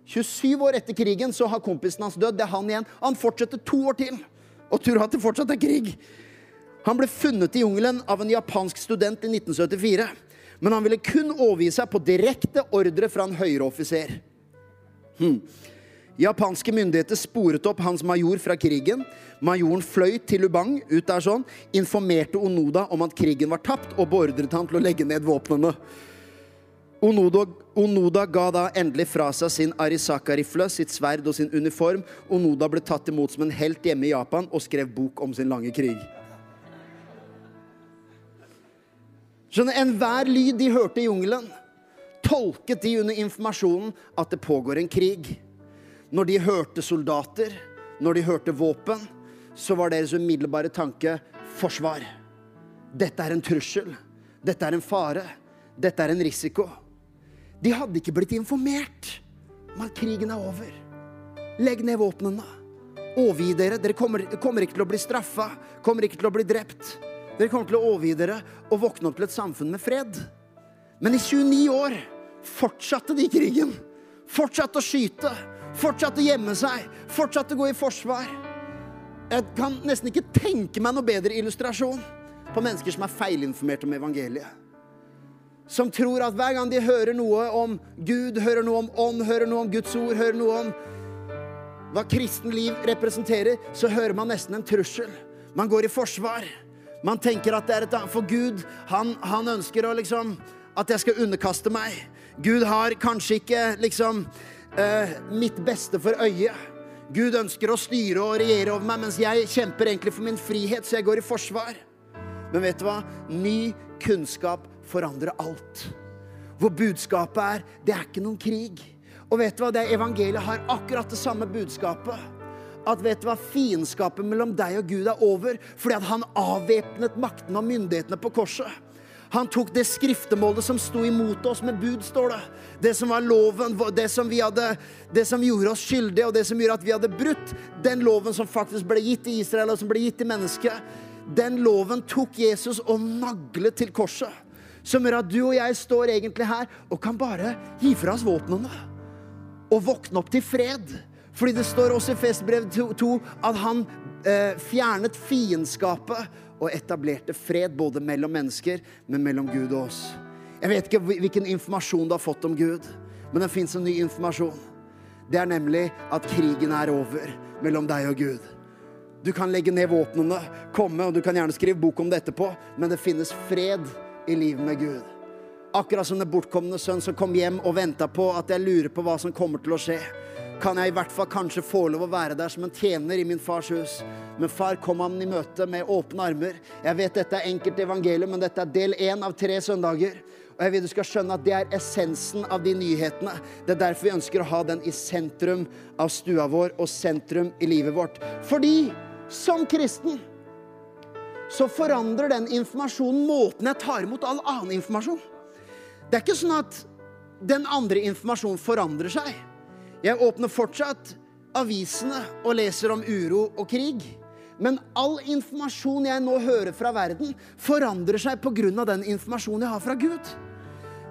27 år etter krigen så har kompisen hans dødd. Det er han igjen. Han fortsetter to år til og tror at det fortsatt er krig. Han ble funnet i jungelen av en japansk student i 1974. Men han ville kun overgi seg på direkte ordre fra en høyere offiser. Hmm. Japanske myndigheter sporet opp hans major fra krigen. Majoren fløy til Lubang, ut der sånn, informerte Onoda om at krigen var tapt, og beordret han til å legge ned våpnene. Onoda, Onoda ga da endelig fra seg sin Arisaka-rifle, sitt sverd og sin uniform. Onoda ble tatt imot som en helt hjemme i Japan og skrev bok om sin lange krig. Skjønner, Enhver lyd de hørte i jungelen, tolket de under informasjonen at det pågår en krig. Når de hørte soldater, når de hørte våpen, så var deres umiddelbare tanke forsvar. Dette er en trussel. Dette er en fare. Dette er en risiko. De hadde ikke blitt informert om at krigen er over. Legg ned våpnene. Overgi dere. Dere kommer, kommer, ikke til å bli straffa. Kommer ikke til å bli drept. Dere kommer til å overgi dere og våkne opp til et samfunn med fred. Men i 29 år fortsatte de krigen. Fortsatte å skyte Fortsatte å gjemme seg. Fortsatte å gå i forsvar. Jeg kan nesten ikke tenke meg noe bedre illustrasjon på mennesker som er feilinformert om evangeliet. Som tror at hver gang de hører noe om Gud, hører noe om ånd, hører noe om Guds ord, hører noe om hva kristen liv representerer, så hører man nesten en trussel. Man går i forsvar. Man tenker at det er et annet For Gud, han, han ønsker å liksom At jeg skal underkaste meg. Gud har kanskje ikke liksom eh, mitt beste for øyet. Gud ønsker å styre og regjere over meg, mens jeg kjemper egentlig for min frihet, så jeg går i forsvar. Men vet du hva? Ny kunnskap forandrer alt. Hvor budskapet er det er ikke noen krig. Og vet du hva? Det Evangeliet har akkurat det samme budskapet. At vet du hva? Fiendskapet mellom deg og Gud er over fordi at han avvæpnet maktene og myndighetene på korset. Han tok det skriftemålet som sto imot oss med bud, står det. Det som var loven, det som, hadde, det som gjorde oss skyldige, og det som gjorde at vi hadde brutt den loven som faktisk ble gitt i Israel, og som ble gitt til mennesket. Den loven tok Jesus og naglet til korset. Som gjør at du og jeg står egentlig her og kan bare gi fra oss våpnene. Og våkne opp til fred. Fordi det står også i Festbrev 2 at han eh, fjernet fiendskapet og etablerte fred både mellom mennesker, men mellom Gud og oss. Jeg vet ikke hvilken informasjon du har fått om Gud, men det fins en ny informasjon. Det er nemlig at krigen er over mellom deg og Gud. Du kan legge ned våpnene, komme, og du kan gjerne skrive bok om det etterpå, men det finnes fred i livet med Gud. Akkurat som den bortkomne sønn som kom hjem og venta på at jeg lurer på hva som kommer til å skje kan jeg i hvert fall kanskje få lov å være der som en tjener i min fars hus. Men far kom han i møte med åpne armer. Jeg vet dette er enkelt evangelium, men dette er del én av tre søndager. Og jeg vil du skal skjønne at Det er essensen av de nyhetene. Det er derfor vi ønsker å ha den i sentrum av stua vår og sentrum i livet vårt. Fordi som kristen så forandrer den informasjonen måten jeg tar imot all annen informasjon. Det er ikke sånn at den andre informasjonen forandrer seg. Jeg åpner fortsatt avisene og leser om uro og krig. Men all informasjon jeg nå hører fra verden, forandrer seg pga. den informasjonen jeg har fra Gud.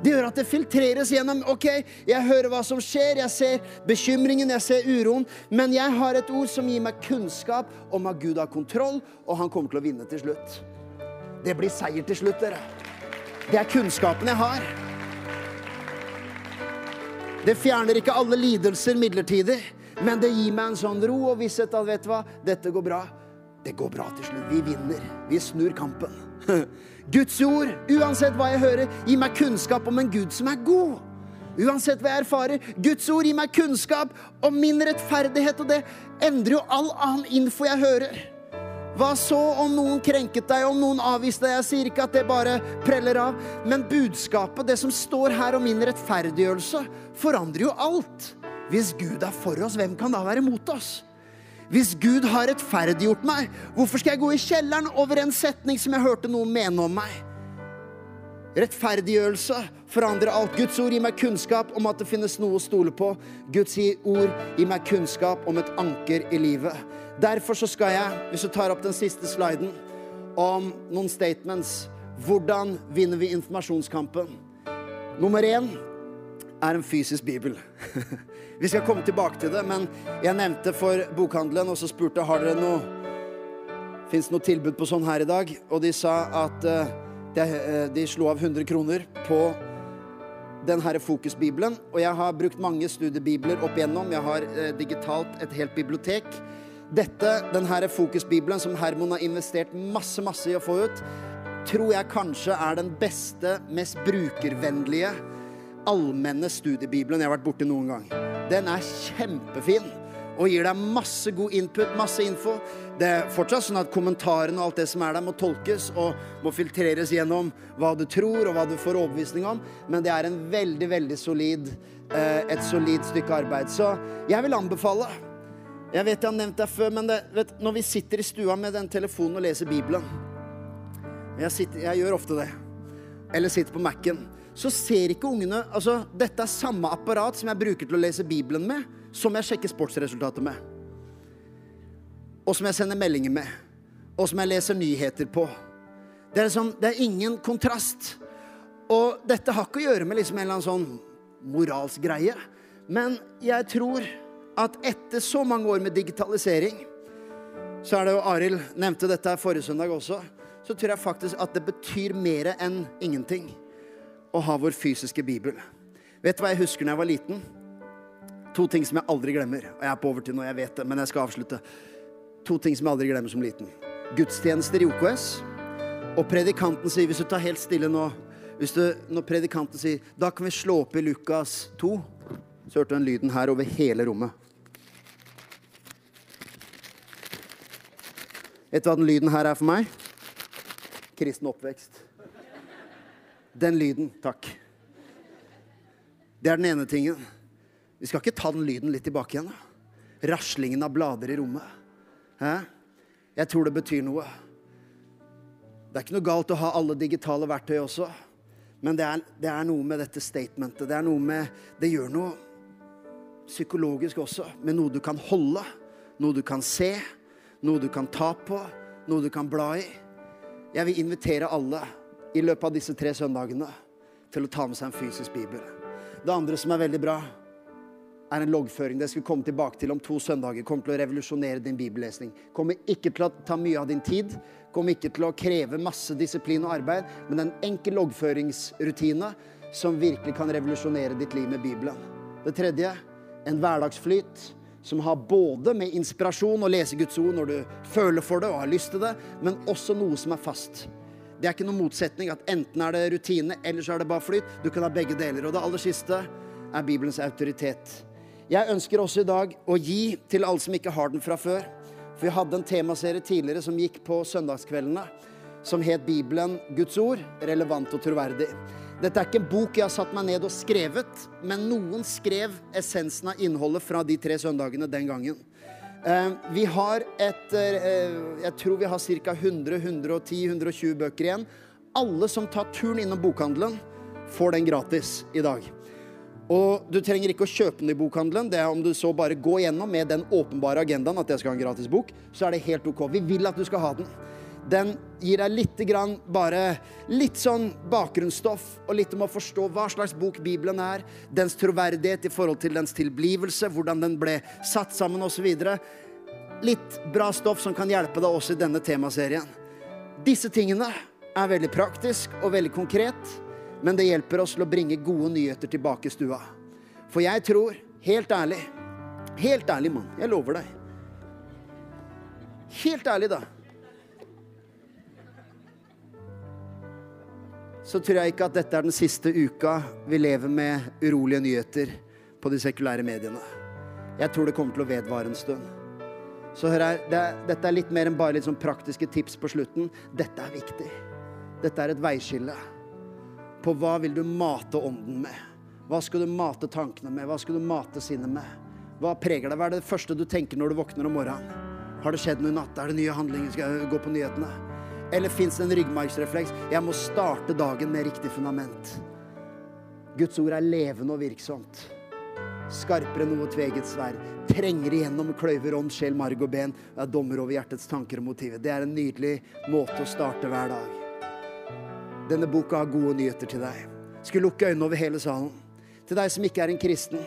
Det gjør at det filtreres gjennom. Ok, jeg hører hva som skjer, jeg ser bekymringen, jeg ser uroen. Men jeg har et ord som gir meg kunnskap om at Gud har kontroll, og han kommer til å vinne til slutt. Det blir seier til slutt, dere. Det er kunnskapen jeg har. Det fjerner ikke alle lidelser midlertidig, men det gir meg en sånn ro og visshet at vet du hva, dette går bra. Det går bra til slutt. Vi vinner. Vi snur kampen. Guds ord, uansett hva jeg hører, gir meg kunnskap om en Gud som er god. Uansett hva jeg erfarer. Guds ord gir meg kunnskap om min rettferdighet, og det endrer jo all annen info jeg hører. Hva så om noen krenket deg, om noen avviste deg? Jeg sier ikke at det bare preller av, men budskapet, det som står her om min rettferdiggjørelse, forandrer jo alt. Hvis Gud er for oss, hvem kan da være mot oss? Hvis Gud har rettferdiggjort meg, hvorfor skal jeg gå i kjelleren over en setning som jeg hørte noen mene om meg? Rettferdiggjørelse forandrer alt. Guds ord gir meg kunnskap om at det finnes noe å stole på. Guds ord gir meg kunnskap om et anker i livet. Derfor så skal jeg, hvis du tar opp den siste sliden, om noen statements. Hvordan vinner vi informasjonskampen? Nummer én er en fysisk bibel. vi skal komme tilbake til det, men jeg nevnte for bokhandelen, og så spurte har dere noe Fins det noe tilbud på sånn her i dag? Og de sa at uh, de, uh, de slo av 100 kroner på den her fokusbibelen. Og jeg har brukt mange studiebibler opp igjennom. Jeg har uh, digitalt et helt bibliotek. Dette, denne fokusbibelen som Hermon har investert masse, masse i å få ut, tror jeg kanskje er den beste, mest brukervennlige, allmenne studiebibelen jeg har vært borti noen gang. Den er kjempefin og gir deg masse god input, masse info. Det er fortsatt sånn at kommentarene og alt det som er der, må tolkes og må filtreres gjennom hva du tror og hva du får overbevisning om, men det er en veldig, veldig solid, eh, et solid stykke arbeid. Så jeg vil anbefale jeg vet jeg har nevnt det før, men det, vet, når vi sitter i stua med den telefonen og leser Bibelen jeg, sitter, jeg gjør ofte det. Eller sitter på Mac-en. Så ser ikke ungene Altså, dette er samme apparat som jeg bruker til å lese Bibelen med, som jeg sjekker sportsresultatet med. Og som jeg sender meldinger med. Og som jeg leser nyheter på. Det er, liksom, det er ingen kontrast. Og dette har ikke å gjøre med liksom en eller annen sånn moralsk greie. Men jeg tror at etter så mange år med digitalisering, så er det jo Arild nevnte dette her forrige søndag også, så tror jeg faktisk at det betyr mer enn ingenting å ha vår fysiske bibel. Vet du hva jeg husker når jeg var liten? To ting som jeg aldri glemmer. Og jeg er på overtid nå, jeg vet det, men jeg skal avslutte. To ting som jeg aldri glemmer som liten. Gudstjenester i OKS. Og predikanten sier, hvis du tar helt stille nå hvis du, Når predikanten sier da kan vi slå opp i Lukas 2, så hørte du den lyden her over hele rommet. Vet du hva den lyden her er for meg? Kristen oppvekst. Den lyden. Takk. Det er den ene tingen. Vi skal ikke ta den lyden litt tilbake igjen. da. Raslingen av blader i rommet. Hæ? Jeg tror det betyr noe. Det er ikke noe galt å ha alle digitale verktøy også, men det er, det er noe med dette statementet. Det er noe med Det gjør noe psykologisk også, med noe du kan holde, noe du kan se, noe du kan ta på, noe du kan bla i. Jeg vil invitere alle i løpet av disse tre søndagene til å ta med seg en fysisk bibel. Det andre som er veldig bra, er en loggføring. Det skal vi komme tilbake til om to søndager. Kommer til å revolusjonere din bibellesning. Kommer ikke til å ta mye av din tid. Kommer ikke til å kreve masse disiplin og arbeid, men en enkel loggføringsrutine som virkelig kan revolusjonere ditt liv med Bibelen. Det tredje en hverdagsflyt som har både med inspirasjon å lese Guds ord når du føler for det og har lyst til det, men også noe som er fast. Det er ikke noen motsetning at enten er det rutine, eller så er det bare flyt. Du kan ha begge deler. Og det aller siste er Bibelens autoritet. Jeg ønsker også i dag å gi til alle som ikke har den fra før. For vi hadde en temaserie tidligere som gikk på søndagskveldene, som het Bibelen Guds ord relevant og troverdig. Dette er ikke en bok jeg har satt meg ned og skrevet, men noen skrev essensen av innholdet fra de tre søndagene den gangen. Eh, vi har et eh, Jeg tror vi har ca. 100-110-120 bøker igjen. Alle som tar turen innom bokhandelen, får den gratis i dag. Og du trenger ikke å kjøpe den i bokhandelen. Det er Om du så bare går gjennom med den åpenbare agendaen at jeg skal ha en gratis bok, så er det helt OK. Vi vil at du skal ha den. Den gir deg litt, grann, bare litt sånn bakgrunnsstoff og litt om å forstå hva slags bok Bibelen er, dens troverdighet i forhold til dens tilblivelse, hvordan den ble satt sammen osv. Litt bra stoff som kan hjelpe deg også i denne temaserien. Disse tingene er veldig praktisk og veldig konkret, men det hjelper oss til å bringe gode nyheter tilbake i stua. For jeg tror, helt ærlig Helt ærlig, mann. Jeg lover deg. Helt ærlig, da. så tror jeg ikke at dette er den siste uka vi lever med urolige nyheter på de sekulære mediene. Jeg tror det kommer til å vedvare en stund. Så hør her, det, Dette er litt mer enn bare litt sånn praktiske tips på slutten. Dette er viktig. Dette er et veiskille på hva vil du mate ånden med. Hva skal du mate tankene med? Hva skal du mate sinnet med? Hva preger deg? Hva er det første du tenker når du våkner om morgenen? Har det skjedd noe i natt? Er det nye handlinger? Skal jeg gå på nyhetene? Eller fins det en ryggmargsrefleks? Jeg må starte dagen med riktig fundament. Guds ord er levende og virksomt. Skarpere enn noe tveget sverd. Trenger igjennom kløyver ånd, sjel, marg og ben. Og er dommer over hjertets tanker og motiver. Det er en nydelig måte å starte hver dag. Denne boka har gode nyheter til deg. Skulle lukke øynene over hele salen. Til deg som ikke er en kristen.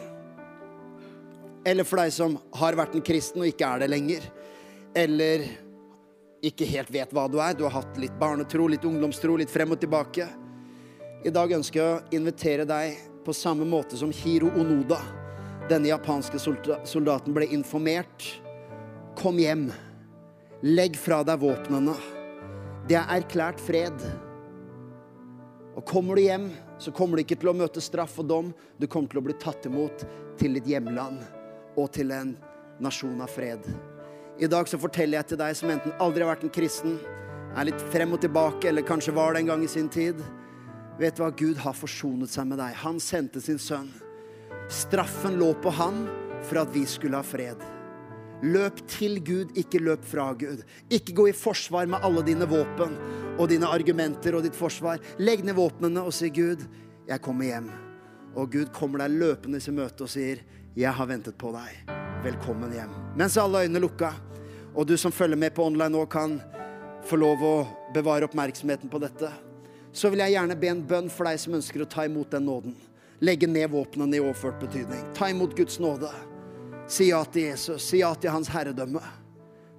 Eller for deg som har vært en kristen og ikke er det lenger. Eller ikke helt vet hva du er. Du har hatt litt barnetro, litt ungdomstro, litt frem og tilbake. I dag ønsker jeg å invitere deg på samme måte som Hiro Onoda, denne japanske soldaten, ble informert. Kom hjem. Legg fra deg våpnene. Det er erklært fred. Og kommer du hjem, så kommer du ikke til å møte straff og dom. Du kommer til å bli tatt imot til ditt hjemland og til en nasjon av fred. I dag så forteller jeg til deg som enten aldri har vært en kristen, er litt frem og tilbake, eller kanskje var det en gang i sin tid. Vet du hva? Gud har forsonet seg med deg. Han sendte sin sønn. Straffen lå på han for at vi skulle ha fred. Løp til Gud, ikke løp fra Gud. Ikke gå i forsvar med alle dine våpen og dine argumenter og ditt forsvar. Legg ned våpnene og si, 'Gud, jeg kommer hjem'. Og Gud kommer deg løpende i møte og sier, 'Jeg har ventet på deg. Velkommen hjem'. Mens alle øynene lukka, og du som følger med på online nå, kan få lov å bevare oppmerksomheten på dette, så vil jeg gjerne be en bønn for deg som ønsker å ta imot den nåden. Legge ned våpnene i overført betydning. Ta imot Guds nåde. Si ja til Jesus. Si ja til hans herredømme.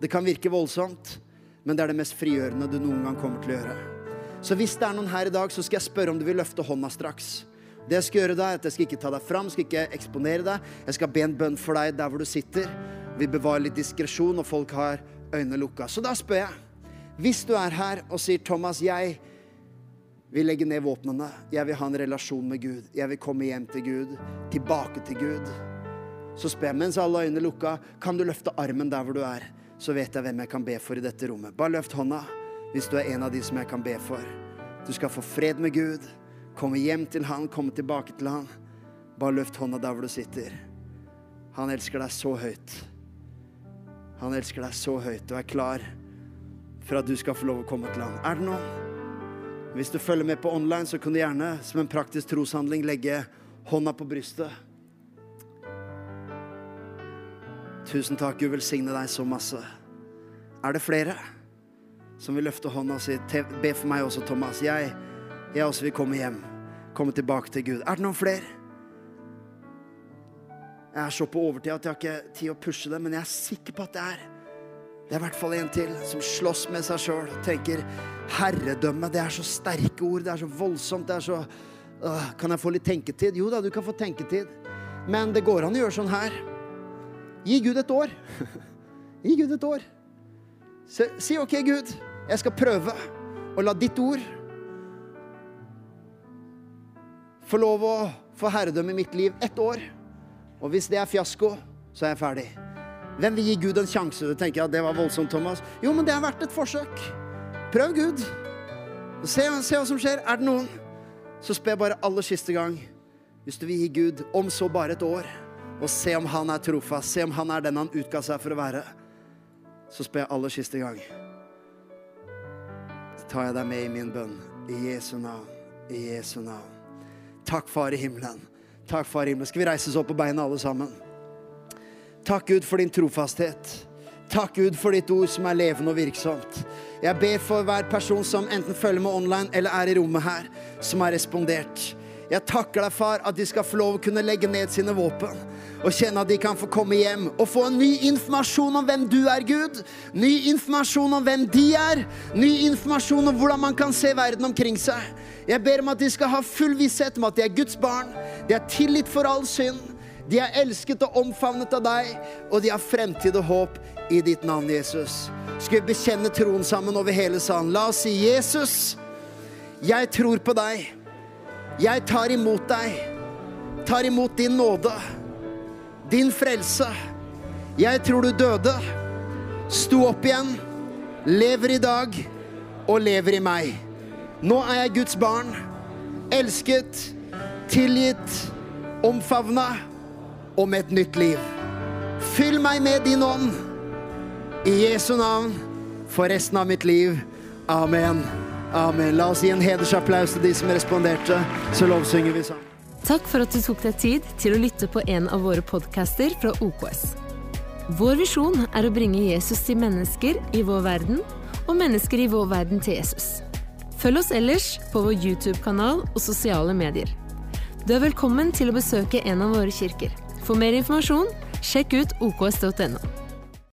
Det kan virke voldsomt, men det er det mest frigjørende du noen gang kommer til å gjøre. Så hvis det er noen her i dag, så skal jeg spørre om du vil løfte hånda straks. Det jeg skal gjøre da, er at jeg skal ikke ta deg fram, skal ikke eksponere deg. Jeg skal be en bønn for deg der hvor du sitter. Vi bevarer litt diskresjon, og folk har øynene lukka. Så da spør jeg, hvis du er her og sier, 'Thomas, jeg vil legge ned våpnene. Jeg vil ha en relasjon med Gud. Jeg vil komme hjem til Gud. Tilbake til Gud.' Så spør jeg, mens alle øynene lukka, kan du løfte armen der hvor du er? Så vet jeg hvem jeg kan be for i dette rommet. Bare løft hånda hvis du er en av de som jeg kan be for. Du skal få fred med Gud, komme hjem til Han, komme tilbake til Han. Bare løft hånda der hvor du sitter. Han elsker deg så høyt. Han elsker deg så høyt og er klar for at du skal få lov å komme til han. Er det noen? Hvis du følger med på online, så kan du gjerne som en praktisk troshandling legge hånda på brystet. Tusen takk, Gud velsigne deg så masse. Er det flere som vil løfte hånda og si Be for meg også, Thomas. Jeg, jeg også vil komme hjem. Komme tilbake til Gud. Er det noen flere? Jeg er så på overtid at jeg har ikke tid å pushe det, men jeg er sikker på at det er. Det er i hvert fall en til som slåss med seg sjøl og tenker herredømme. Det er så sterke ord, det er så voldsomt, det er så øh, Kan jeg få litt tenketid? Jo da, du kan få tenketid. Men det går an å gjøre sånn her. Gi Gud et år. Gi Gud et år. Si, OK, Gud, jeg skal prøve å la ditt ord få lov å få herredømme i mitt liv ett år. Og hvis det er fiasko, så er jeg ferdig. Hvem vil gi Gud en sjanse? Du tenker at det var voldsomt, Thomas. Jo, men det har vært et forsøk. Prøv Gud. Se, se hva som skjer. Er det noen? Så spør jeg bare aller siste gang. Hvis du vil gi Gud om så bare et år, og se om han er trofast, se om han er den han utga seg for å være, så spør jeg aller siste gang. Så tar jeg deg med i min bønn. I Jesu navn. I Jesu navn. Takk, Far i himmelen. Takk, Far i himmelen. Skal vi reise oss opp på beina, alle sammen? Takk, Gud, for din trofasthet. Takk, Gud, for ditt ord som er levende og virksomt. Jeg ber for hver person som enten følger med online eller er i rommet her, som har respondert. Jeg takker deg, far, at de skal få lov å kunne legge ned sine våpen og kjenne at de kan få komme hjem og få en ny informasjon om hvem du er, Gud. Ny informasjon om hvem de er. Ny informasjon om hvordan man kan se verden omkring seg. Jeg ber om at de skal ha full visshet om at de er Guds barn. De er tilgitt for all synd. De er elsket og omfavnet av deg, og de har fremtid og håp i ditt navn, Jesus. Skal vi bekjenne troen sammen over hele salen? La oss si, Jesus, jeg tror på deg. Jeg tar imot deg. Tar imot din nåde. Din frelse. Jeg tror du døde, sto opp igjen, lever i dag og lever i meg. Nå er jeg Guds barn. Elsket, tilgitt, omfavna og med et nytt liv. Fyll meg med din ånd. I Jesu navn for resten av mitt liv. Amen. Amen. La oss gi en hedersapplaus til de som responderte. Så lovsynger vi sammen. Takk for at du tok deg tid til å lytte på en av våre podcaster fra OKS. Vår visjon er å bringe Jesus til mennesker i vår verden, og mennesker i vår verden til Jesus. Følg oss ellers på vår YouTube-kanal og sosiale medier. Du er velkommen til å besøke en av våre kirker. For mer informasjon, sjekk ut oks.no.